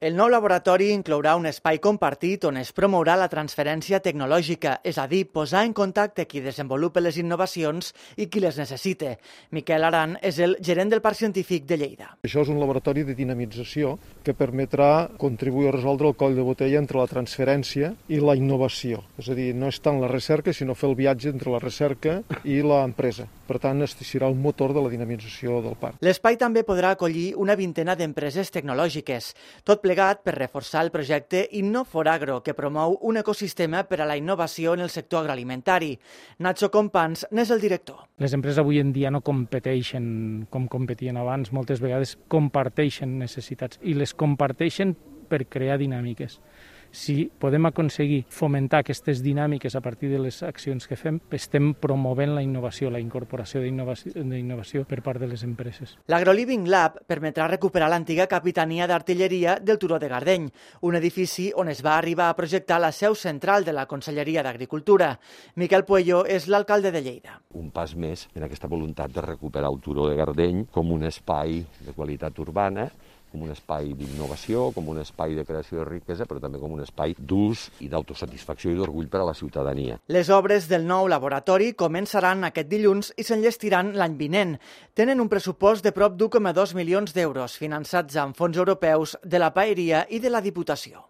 El nou laboratori inclourà un espai compartit on es promourà la transferència tecnològica, és a dir, posar en contacte qui desenvolupa les innovacions i qui les necessite. Miquel Aran és el gerent del Parc Científic de Lleida. Això és un laboratori de dinamització que permetrà contribuir a resoldre el coll de botella entre la transferència i la innovació. És a dir, no és tant la recerca, sinó fer el viatge entre la recerca i l'empresa. Per tant, es serà el motor de la dinamització del parc. L'espai també podrà acollir una vintena d'empreses tecnològiques. Tot plegat per reforçar el projecte Innoforagro, que promou un ecosistema per a la innovació en el sector agroalimentari. Nacho Compans n'és el director. Les empreses avui en dia no competeixen com competien abans, moltes vegades comparteixen necessitats i les comparteixen per crear dinàmiques si podem aconseguir fomentar aquestes dinàmiques a partir de les accions que fem, estem promovent la innovació, la incorporació d'innovació per part de les empreses. L'AgroLiving Lab permetrà recuperar l'antiga capitania d'artilleria del Turó de Gardeny, un edifici on es va arribar a projectar la seu central de la Conselleria d'Agricultura. Miquel Puello és l'alcalde de Lleida. Un pas més en aquesta voluntat de recuperar el Turó de Gardeny com un espai de qualitat urbana com un espai d'innovació, com un espai de creació de riquesa, però també com un espai d'ús i d'autosatisfacció i d'orgull per a la ciutadania. Les obres del nou laboratori començaran aquest dilluns i s'enllestiran l'any vinent. Tenen un pressupost de prop d'1,2 milions d'euros, finançats amb fons europeus de la Paeria i de la Diputació.